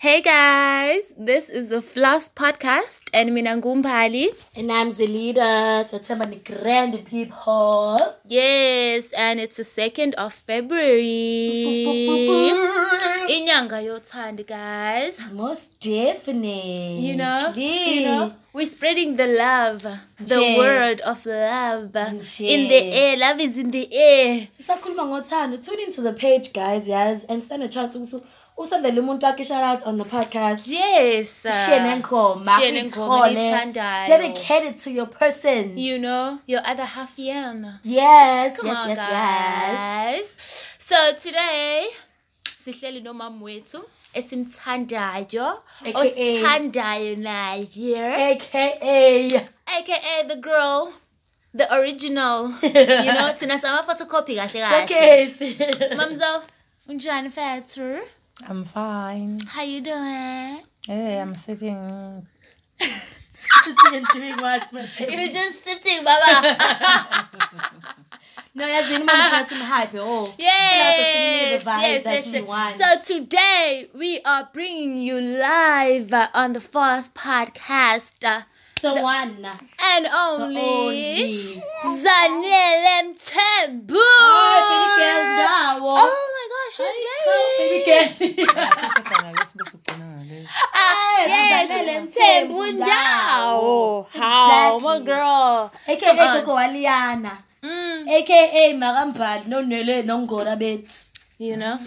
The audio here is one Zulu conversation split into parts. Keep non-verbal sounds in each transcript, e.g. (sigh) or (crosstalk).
Hey guys, this is the Floss Podcast and mina ngumbali. And I'm Zelida, September the grand people. Yes, and it's the 2nd of February. (laughs) Inyanga yothando guys. Most definitely. You know, you know, we're spreading the love, the Nje. word of love Nje. in the air. Love is in the air. sisakhuluma ngothando tune into the page guys yes and stand a chance ukuthi usendele umuntu wakhe shout out on the podcast Yes. uh, share nengoma share nengoma uyithole. oyithandayo. dedicated to your person You know, your other half yam. yes Come yes on, yes yes guys. So today sihleli nomama wethu esimthandayo, osithandayo naye, aka aka the girl, the original. you know, (laughs) thina sama photocopy kahle kahle. showcase Mamzo, unjani mfethu? I'm fine. How you doing? Hey, I'm sitting. sitting and doing what my. You're just sitting, baba. (laughs) no yazini mama simhype oh Yes, the vibe yes, that yes, you yes. want. So today we are bringing you live uh, on the Fast Podcast uh, the one and the only, only Zanele girl ndawo Oh my gosh, she's baby married. girl Ah, yes, Mthembu. Ndao. How, my girl. aka gogo waliyana Mm, aka makambali nonele nongora bethi you know.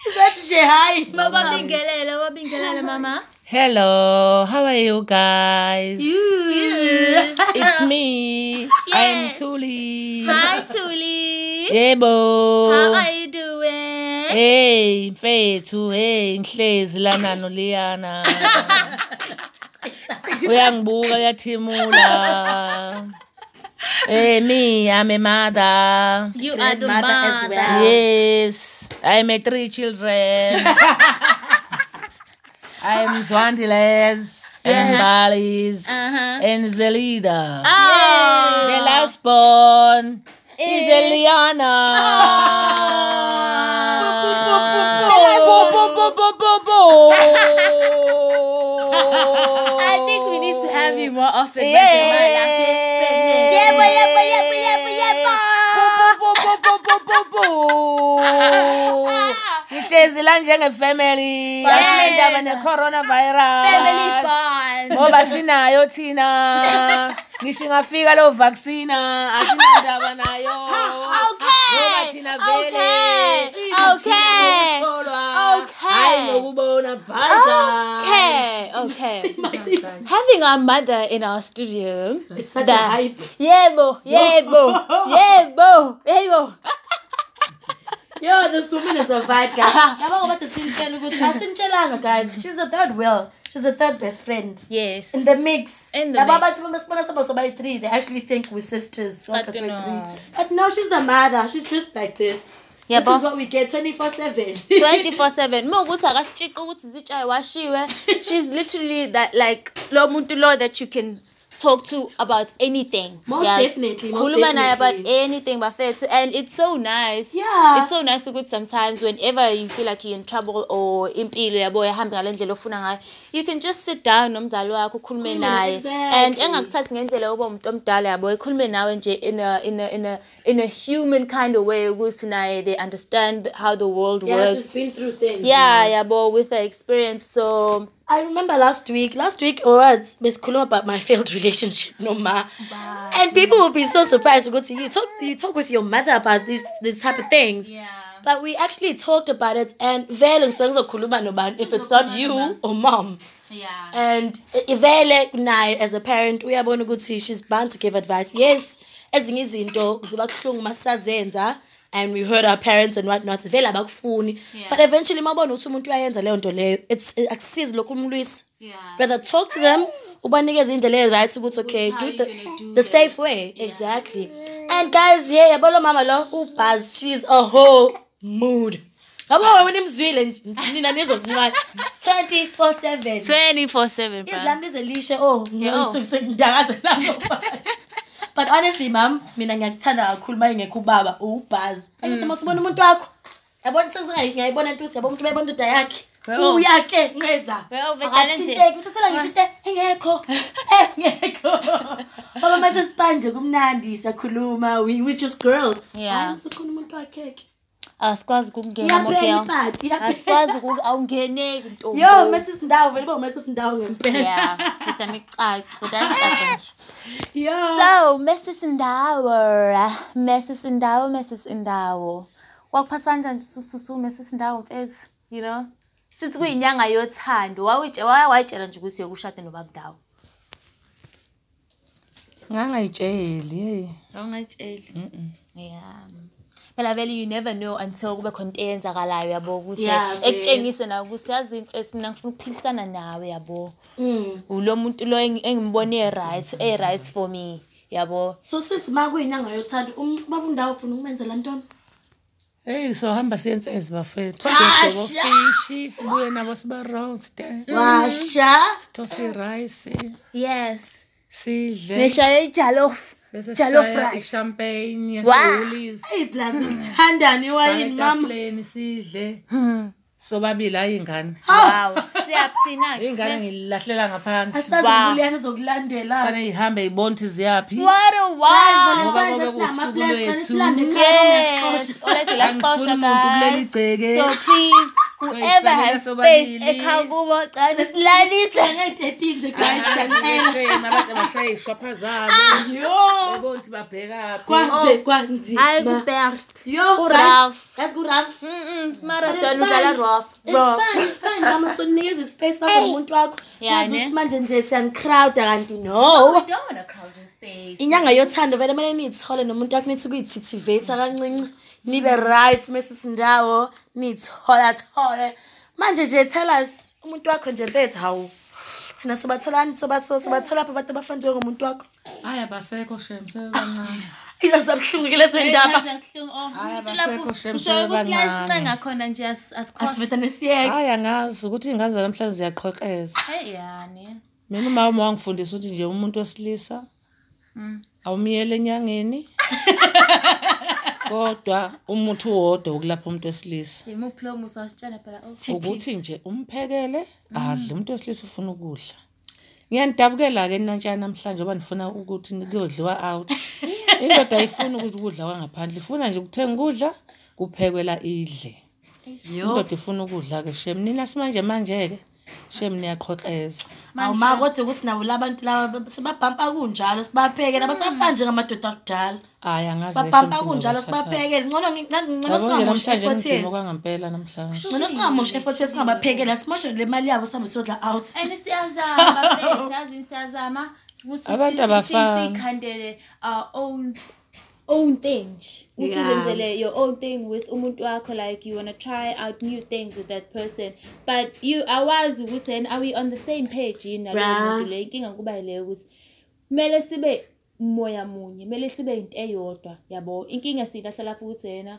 (laughs) izathi nje hayi Baba bingelele, baba bingelele, mama. Hello, how are you guys? Yes. (laughs) It's me. I'm Yes. Tuli. Hi, Tuli. Yebo. How are you doing? Hey, mfethu, hey, ngihlezi lana noliyana. (laughs) Uyangibuka uyathimula. Hey, me, I'm a mother. You are the as mother. well. Yes, I make three children. I'm Zwandiles and Balis Uh-huh. and Zelida. Oh. The last born is Eliana. I think we need to have you more often. Yeah. Yeah, boy, yeah, boy, yeah, boy, yeah, boy, yeah, boy. (laughs) sihlezi la njengefamily. Asinendaba ne-coronavirus. Ngoba sinayo thina. Ngisho ingafika leyo vaccina asinandaba nayo. Ngoba thina vele. Okay. Okay. ukukholwa Okay. hayi ngokubona bhanga Okay. (laughs) Okay. Having our mother in our studio. It's such a hype. Yebo, yebo, (laughs) yebo, yebo. (laughs) Yo, this woman is a vibe, guys. Yabo ngoba sinitshela ukuthi asinitshelanga guys. She's the third wheel. She's the third best friend. Yes. In the mix. In the Yabo mix. abathi masibona sabo sobay three, they actually think we're sisters. So But we're no. three. But no, she's the mother. She's just like this. Yabo. This is what we get 24-7. 24/7 (laughs) uma ukuthi akasitshixi ukuthi zitshaye washiwe she's literally that like lo muntu lo that you can talk to about anything Most Yazi. definitely, most khuluma naye about definitely. anything bafethu and it's so nice Yeah. it's so nice ukuthi sometimes whenever you feel like you're in trouble or impilo yabo yahambe ngale ndlela ofuna ngayo you can just sit down nomzali wakho ukhulume Khulume, naye and engakuthathi ngendlela yokuba umuntu omdala yabo ekhulume nawe nje in a, in a, in a, in a human kind of way ukuthi naye they understand how the world yeah, works she's been through things. yeah, yeah, but with the experience, so I remember last week, last week or what, Kulum about my failed (laughs) relationship, no ma. And people will be so surprised to go to you talk you talk with your mother about this this type of things. yeah, But we actually talked about it and vele ngisonge kuluma noban if it's not you or mom. yeah, And i- vele naye as a parent uyabona ukuthi she's bound to give advice. Yes, ezinye izinto ziba kuhlungu masazenza and we heard our parents and what not vele abakufuni. Yeah. But eventually mabona ukuthi umuntu uyayenza leyo nto leyo it's akusizi lokhu umlwisa. yeah. rather talk to them ubanikeze indlela ezi-right ukuthi okay do the, do the safe way exactly and guys yeah yabona mama lo ubuzz she's a whole mood ngabo wena imzwile nje nina nizokuncane 24/7 24/7, bro. izilami lizelishe oh Yo. ngisukusengidakaza nazo buzz but honestly mam mina ngiyakuthanda kakhulu uma ingekho ubaba ubuzz. Angithi masibona umuntu wakho. Yabona sengiyayibona ntuthi yabona umuntu bayibona indoda yakhe Well. uya-ke nqeza. Well, vedane nje. akathinteki uthathela ngisho into engekho (laughs) engekho ngoba mase sipanje kumnandi siyakhuluma. We, we just girls. Yeah. Hayi, sikhona umuntu wakhe-ke. Asikwazi ukungena iyaphela mogel ipati iyaphela. asikwazi uku- awungeneki ntombi. Yo mesisindawo vele uba umesisindawo ngempela. Yeah kodwa micaca kodwa micaca nje. Yo. So mrs ndawo mrs ndawo mrs ndawo kwakuphatha kanjani nje sususu mrs ndawo mfethu? You know? Since kuyinyanga yothando wawutshe- waya wayitshela nje ukuthi yokushade nobaba ndawo ngangayitsheli hey. Awungayitsheli yeah phela vele you never know until kube khona into eyenzakalayo yabo ukuthi Yeah, vele. ekutshengise nawe ukuthi yazi mfethu mina ngifuna ukuphilisana nawe yabo. Mm. ulo muntu lo engi- engimbone e-right e-right for me yabo. So sithi ma kuyinyanga yothando um- ubaba undawo ufuna ukumenzela ntoni? Hey sohamba siyensezi bafethu. Washa! siyofishi sibuye nabo sibaroaste washa! Sithose irayisi yes. Sidle. Meshaye ijalof bese sishaya rice. ishampeyini Wow. yasewoolis iblazi lithandani iwayini mama etafuleni sidle sobabili hayi ingane wow siyaphina ingane ngilahlela ngaphansi asazi Wow. ubuliyani ezokulandela fanele ihambe ibone ukuthi ziyaphi what a wow Ngoba Valentine's kube sinama-plans, usuku kanti lwethu. yes. Already lasixosha guys. so please whoever has space ekhaya kubo cala silalise Ngeke-13 nje guys siyacela Shame, abantu abashaye ishwapha zabo. Yo! Bebona ukuthi babhekaphi yo Uralph. guys kuraf marathon udlala fine. Mama (laughs) sonikeza ispace sakho nomuntu wakho. Yazi manje nje siyanicrowda kanti no. Don't want a crowd in space Inyanga yothando vele kumele niyithole nomuntu wakho nithi kuyithithivate kancinci. Nibe right mase sindawo nithola thole. Manje nje tell us umuntu wakho nje mfethu hawu. Thina sibatholani sobathola sibathola apha abantu abafana njengomuntu wakho. hayi abasekho shem sebebancane Izasabuhlungu lezo ndaba. Hhayi, umuntu abasekho lapho shem, usho ukuthi la sebebancane. isincenga khona nje as- asikhohlwa Asiveta nesiyeke. hayi angazi ukuthi iy'ngane zanamhlanje ziyaqhoqeza Hey, yani mina uma uma wangifundisa ukuthi nje umuntu wesilisa awumyele enyangeni. Kodwa umuthi wodwa ukulapha umuntu wesilisa. Yimuphi lo musa? Wasitshela phela. Ukuthi nje umphekele adle. Umuntu wesilisa ufuna ukudla. Ngiyanidabukela-ke nantshana namhlanje ngoba nifuna ukuthi kuyodliwa out. (laughs) Indoda ayifuni ukuthi ukudla kwangaphandle. Ifuna nje ukuthenga ukudla kuphekwela idle. Indoda ifuna ukudla-ke shem. Nina simanje manje-ke shem niyaqhoqeza Awu ma kodwa ukuthi nabo labantu laba sebabhampa kunjalo sibaphekele abasafani njengamadoda akudala. hayi angazi babhampa kunjalo sibaphekele. Ngcono ngcono yabo nje singamoshi namhlanje effort kunzima yethu. kwangampela namhlanje? Ngcono singamoshi effort yethu singabaphekela. Simoshe le mali yabo sihambe siyodla out. And siyazama bafethu (laughs) yazini siyazama. Ukuthi Abantu si- si- si- abafani. sikhandele our own own thing nje ukuthi Yeah. uzenzele your own thing with umuntu wakho like you wanna try out new things with that person. But you awazi ukuthi and are we on the same page yini nalowo Right. muntu le? Inkinga kuba yileyo ukuthi kumele sibe moya munye kumele sibe into eyodwa yabo? Inkinga silahla lapho ukuthi yena.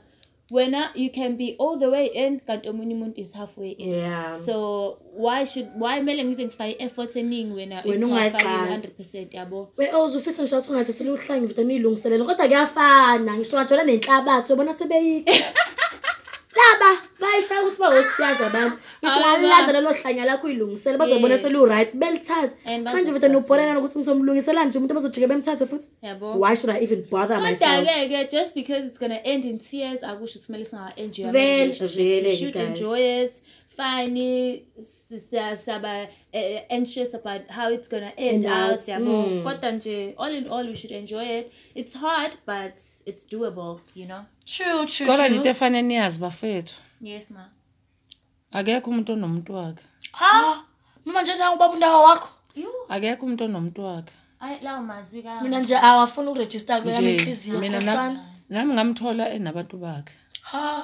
Wena you can be all the way in kanti omunye umuntu is halfway in Yeah. so why should why kumele ngize ngifake i-effort eningi wena Wena ungafaki ungayigqali. 100% yabo we oze ufisa ngisho ukuthi ungathathela uhlangi mfita niyilungiselele kodwa kuyafana ngisho ngajola nenhlabathi ubona sebeyikho laba (laughs) bayishaya ukuthi bawosiyazi abantu ngisho Hayi, ngalilanda lelo hlanya lakho uyilungisele bazobona Yes. selu-right belithathe And manje bazothatha. mfita niyubhonana nokuthi ngizomlungisela nje umuntu abazojike bemthathe futhi Yabo. why should i even bother myself kodwa-ke ke just because it's gonna end in tears akusho ukuthi kumele singawa-enjoy ama Vele, relationships. vele, we should guys. enjoy it fine si- siya- siyaba eh, anxious about how it's gonna end End out out, yabo mm. kodwa nje all in all we should enjoy it it's hard but it's doable you know true true kodwa nje into efanele niyazi bafethu yes ma. Akekho umuntu onomuntu wakhe. Ha? Mama nje nangu ubaba undawo wakho? Yo, akekho umuntu onomuntu wakhe. Ayi lawo mazwi ka mina nje awafuni ukurejista kuyami nje inhliziyo mina kuyafana nam- nami ngamthola enabantu bakhe. Ha?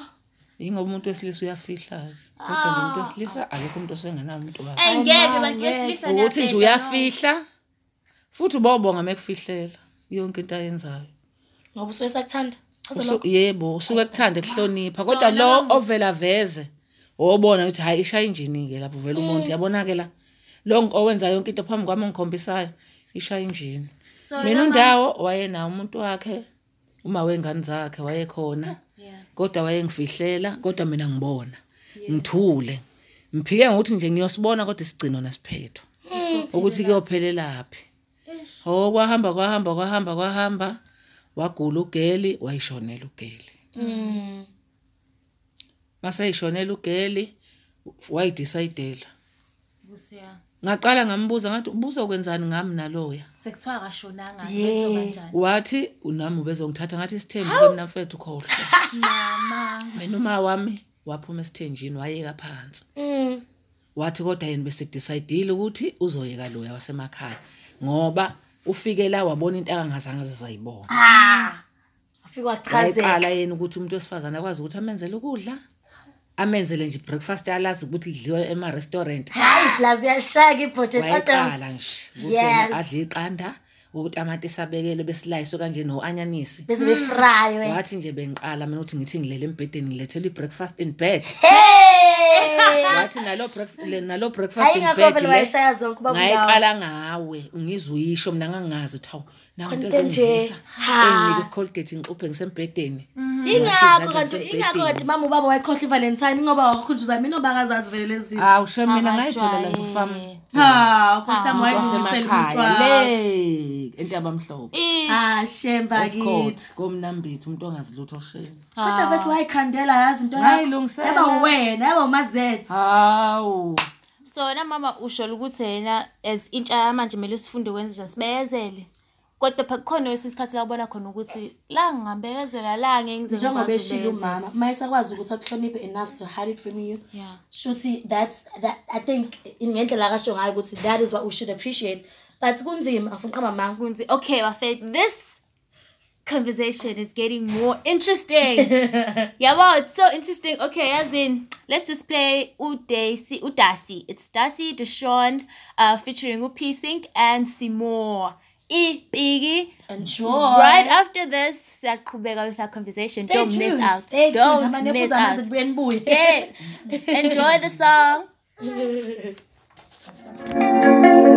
Yingoba umuntu wesilisa uyafihla-ke kodwa nje umuntu wesilisa akekho umuntu osengenawo umuntu wakhe. Engeke ma, bantu ngeke. besilisa ukuthi nje niyabheda, no. uyafihla futhi ubawubonga mekufihlela yonke into ayenzayo. Ngoba usuke sakuthanda chaza Usu- lokho yebo usuke kuthanda kuhlonipha So, kodwa lo ovela veze wobona ukuthi hayi ishaya injini-ke lapho vele umuntu. Yabona-ke la lo owenza yonke into phambi kwami ongikhombisayo ishaya injini. Mina undawo wayenawo umuntu wakhe uma wengane zakhe wayekhona kodwa wayengifihlela kodwa mina ngibona ngithule. Ngiphike ngokuthi nje ngiyosibona kodwa isigcino nasiphetho ukuthi kuyophelelaphi ho kwahamba kwahamba kwahamba kwahamba. Wagula ugeli wayishonela ugeli maseyishonela ugeli wayidecide Kusiya. ngaqala ngambuza ngathi ubuzokwenzani ngami naloya Sekuthiwa akashonanga Yeah. betho kanjani. wathi unami ubezongithatha ngathi isithembu ke mina mfethu khohlwa (laughs) Mama. mina uma wami waphuma esithenjini wayeka phansi Mm. wathi kodwa yena bese decidile ukuthi uzoyeka loya wasemakhaya ngoba ufike la wabona into akangazange azayibona afike wachazeka. Wayeqala yena ukuthi umuntu wesifazane akwazi ukuthi amenzele ukudla amenzele nje breakfast alazi ukuthi lidliwe ema-restaurant. Hayi plus yashaka ibhote wayeqala nje ukuthi yena yes. adle iqanda utamatisi abekele besilayiswe kanje no-anyanisi. Bese befraywe wathi nje bengiqala mina ukuthi ngithi ngilele embhedeni ngilethele i-breakfast in bed. Hey! (laughs) wathi nalo breakf- le- nalo breakfast hayi in ngakho bed vele le wayeshaya zonke ubaba ulawo. ngayiqala ngawe ngizuyisho mina ngangazi ukuthi hawu nawo into Khona into ezongivusa nje. Ha. enginike icolgate ngiquphe ngisembhedeni ingakho Ngashisa kanti nje ingakho kanti ngisembhedeni. mama ubaba wayekhohlwa ivalentine ngoba wakhunjuza mina obakazazi vele lezi zinto hawu shem mina ngayitholela nje Abajwaye. ufam ha nkosiyami wayebuyisela wasemakhaya umuntu le entabamhlophe Ish. ah shemba esikhot kithi. komnambithi umuntu ongazilutho sheni kodwa bese wayikhandela yazi into Ngayilungisela. yaba wena yaba umazethe hawu. So na mama usho ukuthi yena as intsha yamanje kumele sifunde kwenza njani? Sibeyezele. Kodwa pha khona isikhathi la ubona khona ukuthi la ngingambekezela la ngeke ngize njengoba eshilo ngikwazi umama uma esakwazi ukuthi akuhloniphe enough to hide it from you Yeah. shuthi that's that i think ngendlela akasho ngayo ukuthi that is what we should appreciate. But kunzima afuna qamba manga Kunzi. Okay, Bafet, this conversation is getting more interesting. (laughs) yeah, well, it's so interesting. Okay, as in, let's just play Udasi, Udasi. It's Dasi Deshawn uh, featuring Upi Sync and Seymour. E Biggie. enjoy Right after this, siyaqhubeka with our conversation. stay Don't tuned miss out. stay tuned Don't Amanebhu miss out. Yes. (laughs) Enjoy the song. (laughs)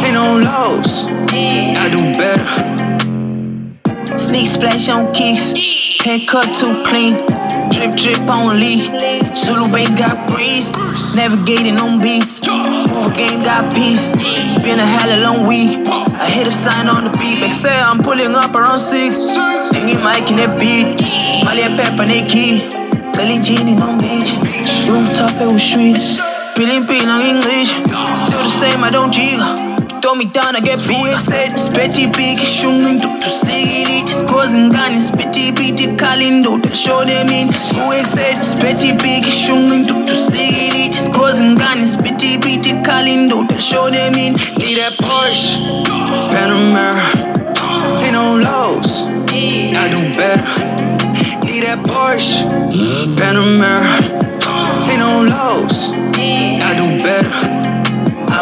Take no lows, I do better Sneak splash on kicks. Hair cut too clean. Drip drip on leak. Zulu bass got breeze. Navigating on beats. Move game got peace. It's been a hella long week. I hit a sign on the beat. Make say I'm pulling up around six. Singing mic in that beat. Molly and pepper Nikki. Lily Jean on beach. Rooftop and with streets. Peeling peel on English. Still the same, I don't jiggle. Throw me down, I get big. Said, spetty big, shungin to to see it. Skozin gani, spetty biti kalindo, to show them in. Who said, spetty big, shungin to to see it. Skozin gani, spetty biti kalindo, to show them in. Need that Porsche, Panamera, take no lows, I do better. Need that Porsche, Panamera, take no lows, I do better.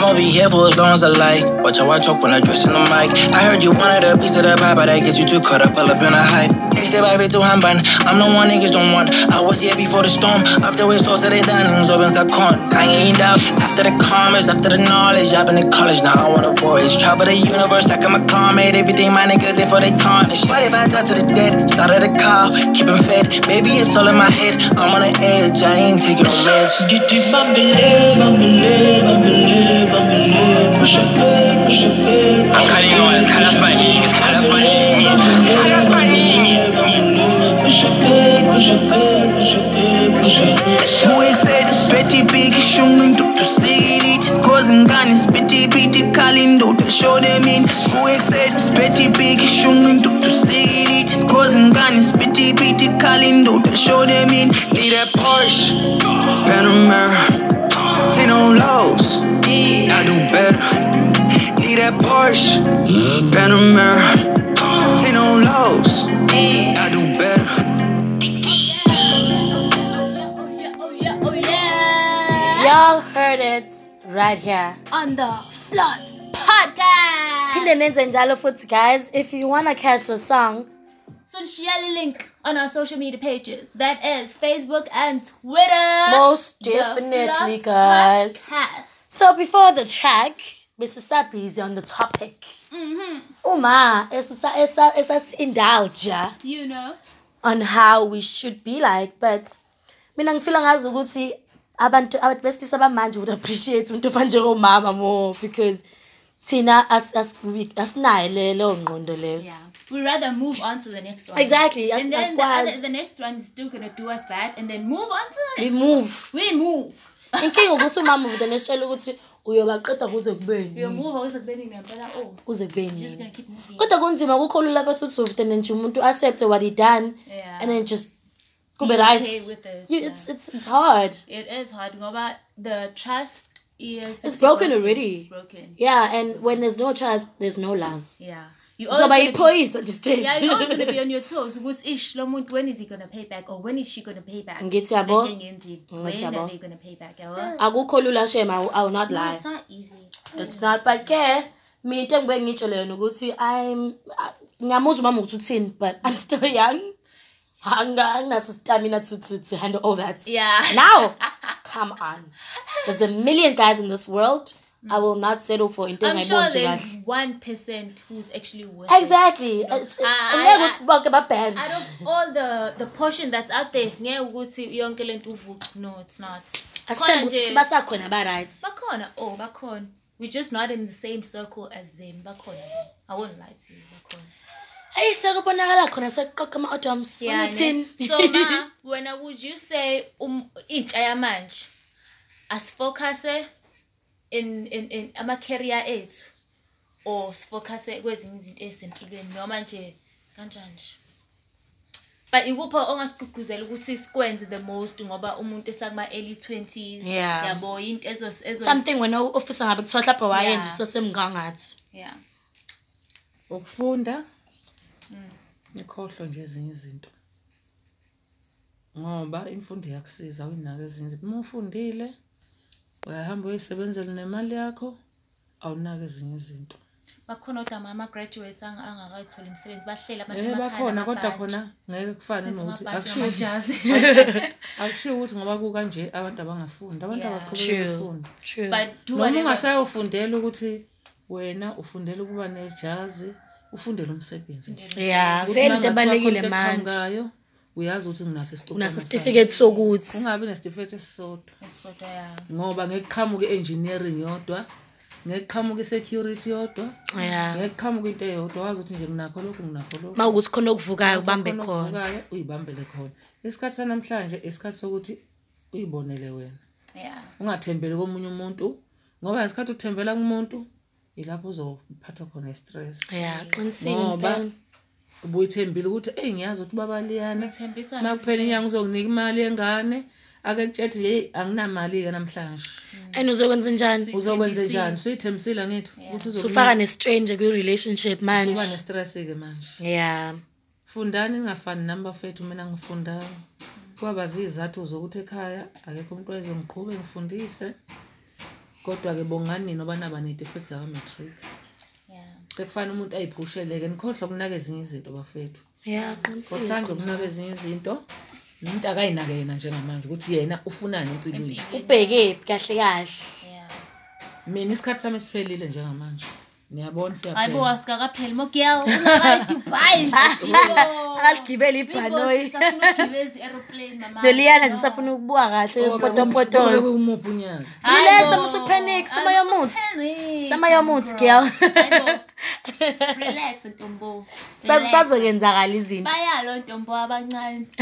I'ma be here for as long as I like. Watch how I talk when I dress in the mic. I heard you wanted a piece of the pie, but I guess you too caught up, all up in the hype. Niggas bye to Hamban. I'm the one niggas don't want. I was here before the storm. After we saw they dining, opens a con. I ain't out. After the commerce, after the knowledge. I've been in college, now I want a voyage. Travel the universe like I'm a comet. Everything my niggas did for they tarnish. What if I die to the dead? Started a car, keep 'em fed. Maybe it's all in my head. I'm on the edge, I ain't taking no meds. I'm cutting yours, Carlos Panini, Carlos Panini, Carlos Panini. Who said spetty big shungin to to see it Skozin gani spetty biti kalindo to show them in Who said spetty big shungin to to see it Skozin gani spetty biti kalindo to show them in Need that Porsche Panamera Take no lows Need that Porsche, Panamera. Take no lows, I do better. Y'all heard it right here on the Floss Podcast. Phinde nenze njalo futhi guys if you wanna catch the song so share the link on our social media pages. That is Facebook and Twitter. Most definitely guys. Podcast. So before the track besisabhizi on the topic Mm-hmm. uma esisa- esa- esasi-indulge You know. on how we should be like but mina ngifila ngazi ukuthi abantu abantu besilisa bamanje would appreciate umuntu ofana njengomama more because thina as- as- we- asinayo le- leyo ngqondo leyo Yeah. We rather move on to the next one. Exactly, as- And then as the, other, the next one is still gonna do us bad, and then move on to the we next. move We move. inkinga ukuthi umama uvudane esitshela ukuthi uyobaqeda kuze kubeni We move ukuze kubeni ngempela oh. kodwa kunzima kukho lula uthi uvudane nje umuntu accepte what he done Yeah. and then just kube Be right okay with it, You- yeah. it's, it's, it's hard It is hard ngoba the trust is It's broken already. It's broken. yeah and when there's no trust there's no love Yeah. Uzoba gonna be- iphoyisa nje straight Yeah, you're always gonna be on your (laughs) toes. Ukuthi ish lo muntu when is he gonna pay back or when is she gonna pay back? Ngithi yabo. Ngithi When yabo. are they gonna pay back? Yabo. akukho lula shame I will- I will not No, lie it's not easy. It's it's not but ke mina into engibuye ngitsho leyo ukuthi i'm ngiyamuzwa umama ukuthi uthini but i'm still young Anga- anginaso stamina to, to, to handle all that Yeah. now come on there's a million guys in this world i will not settle for into I'm sure engayiboni nje there's kahle one percent who's actually worth it. exactly It's- I- angeke I- ukuthi bonke babad Out of all the the portion that's out there, ngeke ukuthi yonke lento uvuka. No, it's not. Khona asithembe nje- ukuthi basakhona ba-right Bakhona. Oh, bakhona. We're just not in the same circle as them. Bakhona. I won't lie to you. Bakhona. eyi sekubonakala khona sekuqoqa ama-odoms Yeah, ne? uthini so ma (laughs) wena would you say um intsha yamanje asifocuse in in in ama career ethu or sifocuse kwezinye izinto ezempilweni noma nje kanjani nje. But ikuphi ongasigqugquzela ukuthi sikwenze the most ngoba umuntu esakuma early 20s Yeah. yabo into ezo ezo something wena ofisa ngabe kuthiwa hlapha wayenza Yeah. usesemngangathi yeah. Ukufunda ikhohlwa nje ezinye izinto. Ngoba imfundo iyakusiza uyinaka ezinye izinto. Uma ufundile uyahamba uyisebenzele nemali yakho awunaki ezinye izinto bakhona kodwa ama graduates ang- angakayitholi imisebenzi bahleli abantu eh emakhaya bakhona kodwa namabhaji. khona ngeke kufane Senza nokuthi amabhaji akushiwo ukuthi namajazi. (laughs) (laughs) akushiwo ukuthi ngoba kukanje abantu abangafundi abantu Yeah. abaqhubeka True. befunda true but do noma whatever ungasayofundela ukuthi wena ufundela ukuba nejazi ufundele umsebenzi nje yeah Ukuthi vele into mangathiwa ebalulekile khona into manje eqhamukayo, uyazi ukuthi nginaso unaso isiqoqo isitifiketi sokuthi. Ungabi nesitifiketi esisodwa. Esisodwa ya. Ngoba ngeke qhamuke engineering yodwa ngeke qhamuke security yodwa ya. ngeke qhamuke into eyodwa. Wazi ukuthi nje nginakho lokhu nginakho lokhu. Ma ukuthi khona okuvukayo ubambe Khona uyibambele khona. Isikhathi sanamhlanje isikhathi sokuthi uyibonele wena. Ya. Ungathembeli komunye umuntu ngoba ngesikhathi uthembela kumuntu ilapho uzophatha khona i-stress. Ya qinisile ngoba. Ubuyithembile ukuthi eyi ngiyazi ukuthi ubaba liyana Ngithembisa uma kuphela inyanga uzokunika imali yengane ake kutshethi yeyi anginamali-ke namhlanje. And uzokwenza njani? Uzokwenze njani? Usuyithembisile angithi ukuthi usufaka ne-stranger kwi-relationship uzoba manje. nestress-ke manje. Ya fundani ningafani namba fethu mina ngifundani. Kwaba ziyizathu zokuthi ekhaya akekho umuntu wayezongiqhube ngifundise kodwa-ke bongani nina oba naba ney'tifethi zakwa-matric ya sekufanele umuntu ayiphushele-ke nikhohlwa ukunaka ezinye izinto bafethu. Ya qinisile kohlanje ukunaka ezinye izinto umuntu akayinake yena njengamanje ukuthi yena ufunani empilweni. Ubhekephi kahle kahle. Ya mina isikhathi sami esiphelile njengamanje. Niyabona hayibo siyaphela asikakapheli mogel ungakayi dubai (laughs) akaligibeli ibhanoyi ibhanoyi aeroplane mama. Leliyana nje usafuna ukubuka kahle yopotopotoza umuphi unyaka relax amusupanic sama yomuthi sama yomuthi girl. (laughs) relax ntombo. Sazi- sazokwenzakala izinto. Bayalo ntombo abancane. (laughs)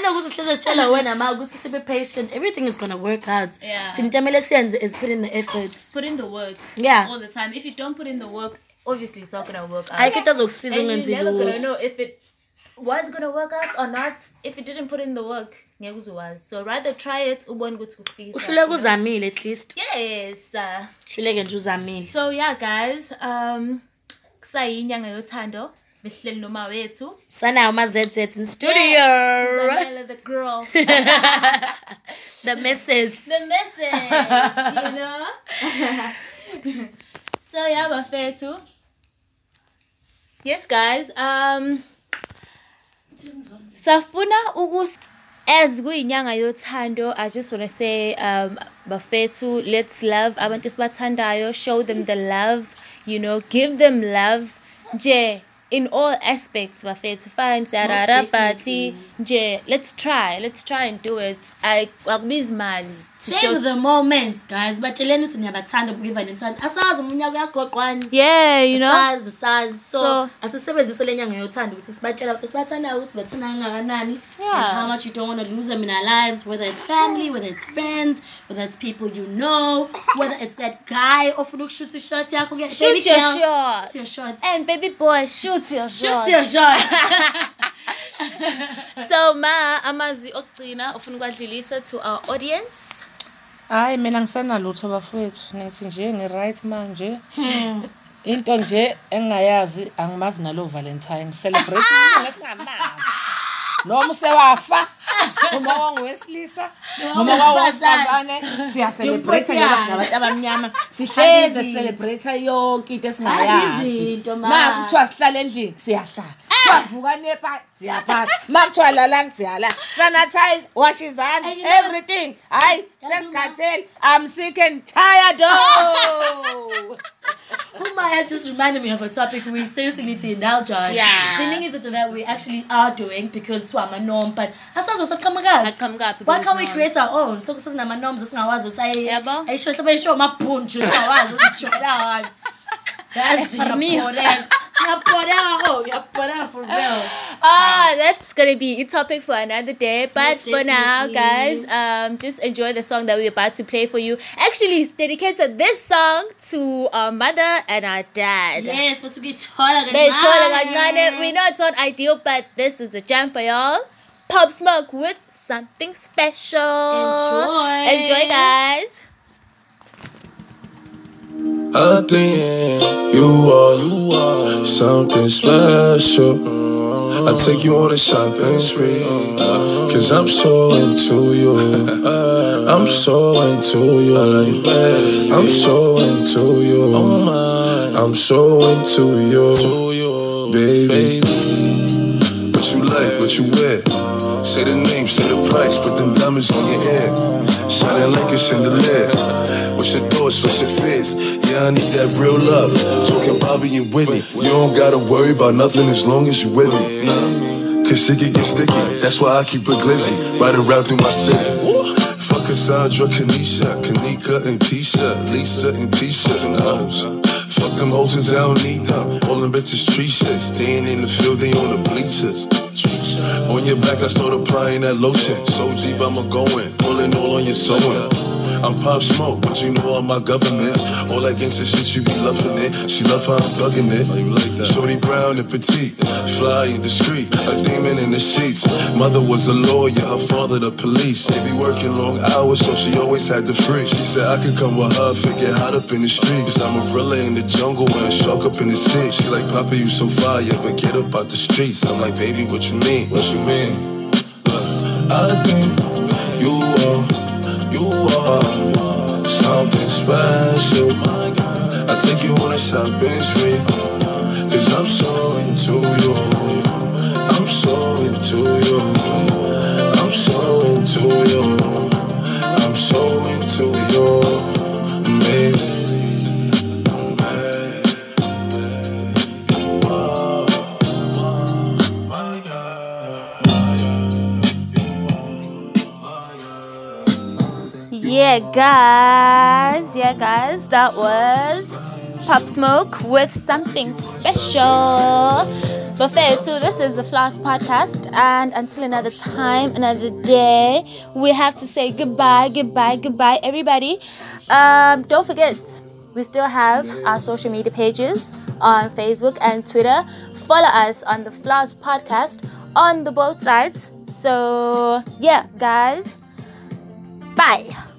nanokuthi sihleze sitshela (laughs) wena ma ukuthi sibe patient. Everything is gonna work out. Yeah. thina into emele siyenze is put in the efforts. Put in the work Yeah. all the time. If you don't put in the work obviously it's not gonna work out. Ayikho into you're ungenzi never gonna lutho. know if it was gonna work out or not. If you didn't put in the work ngeke uzowazi so rather try it ubone ukuthi kufikisa uhluleke uzamile at least. Yes uh, hluleke nje uzamile. So yeah guys um kusayinyanga yothando? Behleli noma wethu. Sanayo ma ZZ in studio. Zanele the girl. (laughs) The missus. the missus you know? (laughs) So yeah bafethu. Yes guys um safuna ukus as kuyinyanga yothando i just want to say um bafethu let's love abantu esibathandayo show them the love you know give them love. Nje in all aspects bafethu fine siyarara but definitely. nje let's try let's try and do it akubizi mali to show Save the moment, guys. Batsheleni ukuthi niyabathanda ukugiva nethanda. Asazi umunyaka uyagoqwani. yeah you know sazi sazi so, So- asisebenzise le nyanga yothando ukuthi sibatshela abantu sibathandayo ukuthi bathanda kangakanani Yeah. how much you don't want to lose them in our lives whether it's family whether it's friends whether it's people you know whether it's that guy ofuna ukushutha ishot yakho shoot your shot shoot your shots and baby boy shoot your shoot shot your shot so ma amazwi okugcina ufuna ukwadlulisa to our audience? Hayi mina ngisenalutho bafowethu. Nithi nje ngi-right manje. Into nje engingayazi angimazi nalo Valentine. Celebrate umuntu (laughs) esingamazi. Noma usewafa. Noma wangowesilisa noma wawesifazane siya celebrate ngoba singabantu abamnyama sihleze celebrate yonke into esingayazi. Alizinto, ma. Na kuthiwa sihlala endlini siyahlala. Kuthiwa vuka nepha siyaphana. Makuthiwa lala siyala. Sanitize, wash izandla, everything. Hayi sesikhathele. I'm sick and tired. Oh. (laughs) Uma has just reminded me of a topic we seriously need to indulge on. Yeah. Ziningi izinto that we actually are doing because to ama norm but asazi usaqhamukaphi. Aqhamukaphi Why those can't we create our own? Silokhu sesinama norms esingawazi ukuthi Yabo. ayisho hlobo ayisho amabhunju esingawazi usijwayelayo. Yazi (laughs) Farniho. ngiyabhoreka. Ngiyabhoreka oh. Ah, that's gonna be a topic for another day. But Most for now, guys, definitely. um, just enjoy the song that we're about to play for you. Actually, dedicated this song to our mother and our dad. Yes, basuke ithola Beyithola kancane. We know it's not ideal, but this is a jam for y'all. Pop Smoke with something special. Enjoy. Enjoy, guys. I think you are, you are something special. I take you on a shopping spree. Cause I'm so into you. I'm so into you. I'm so into you. I'm so into you. Baby. What you like, what you wear. Say the name, say the price, put them diamonds on your hair. Shining like a chandelier. What's your thoughts, what's your fears? Yeah, I need that real love. Talking Bobby and Whitney. You don't gotta worry about nothing as long as you with me. Cause shit can get sticky. That's why I keep a glizzy. Riding around through my city. Fuck Cassandra, Kanisha, Kanika and Tisha, Lisa and Tisha and hoes. Fuck them hoses, I don't need them. All them bitches tree shit. Staying in the field, they on the bleachers. On your back, I start applying that lotion. So deep, I'ma go in. Pulling all on your sewing. I'm pop smoke, but you know all my governments. All that gangsta shit, you be loving it. She love how I'm thugging it. Oh, you like that? Shorty brown and petite, fly and discreet, a demon in the sheets. Mother was a lawyer, her father the police. They be working long hours, so she always had the free. She said I could come with her, if it get hot up in the streets. I'm a gorilla in the jungle and a shark up in the sea. She like, Papa, you so fire, but get up out the streets. I'm like, baby, what you mean? What you mean? Look, I think are something special. I take you on a shopping spree, cause I'm so into you. I'm so into you. I'm so into you. Yeah, guys. Yeah, guys. That was Pop Smoke with something special. Buffet, so this is the Floss Podcast, and until another time, another day, we have to say goodbye, goodbye, goodbye, everybody. Um, don't forget, we still have our social media pages on Facebook and Twitter. Follow us on the Floss Podcast on the both sides. So, yeah, guys, bye.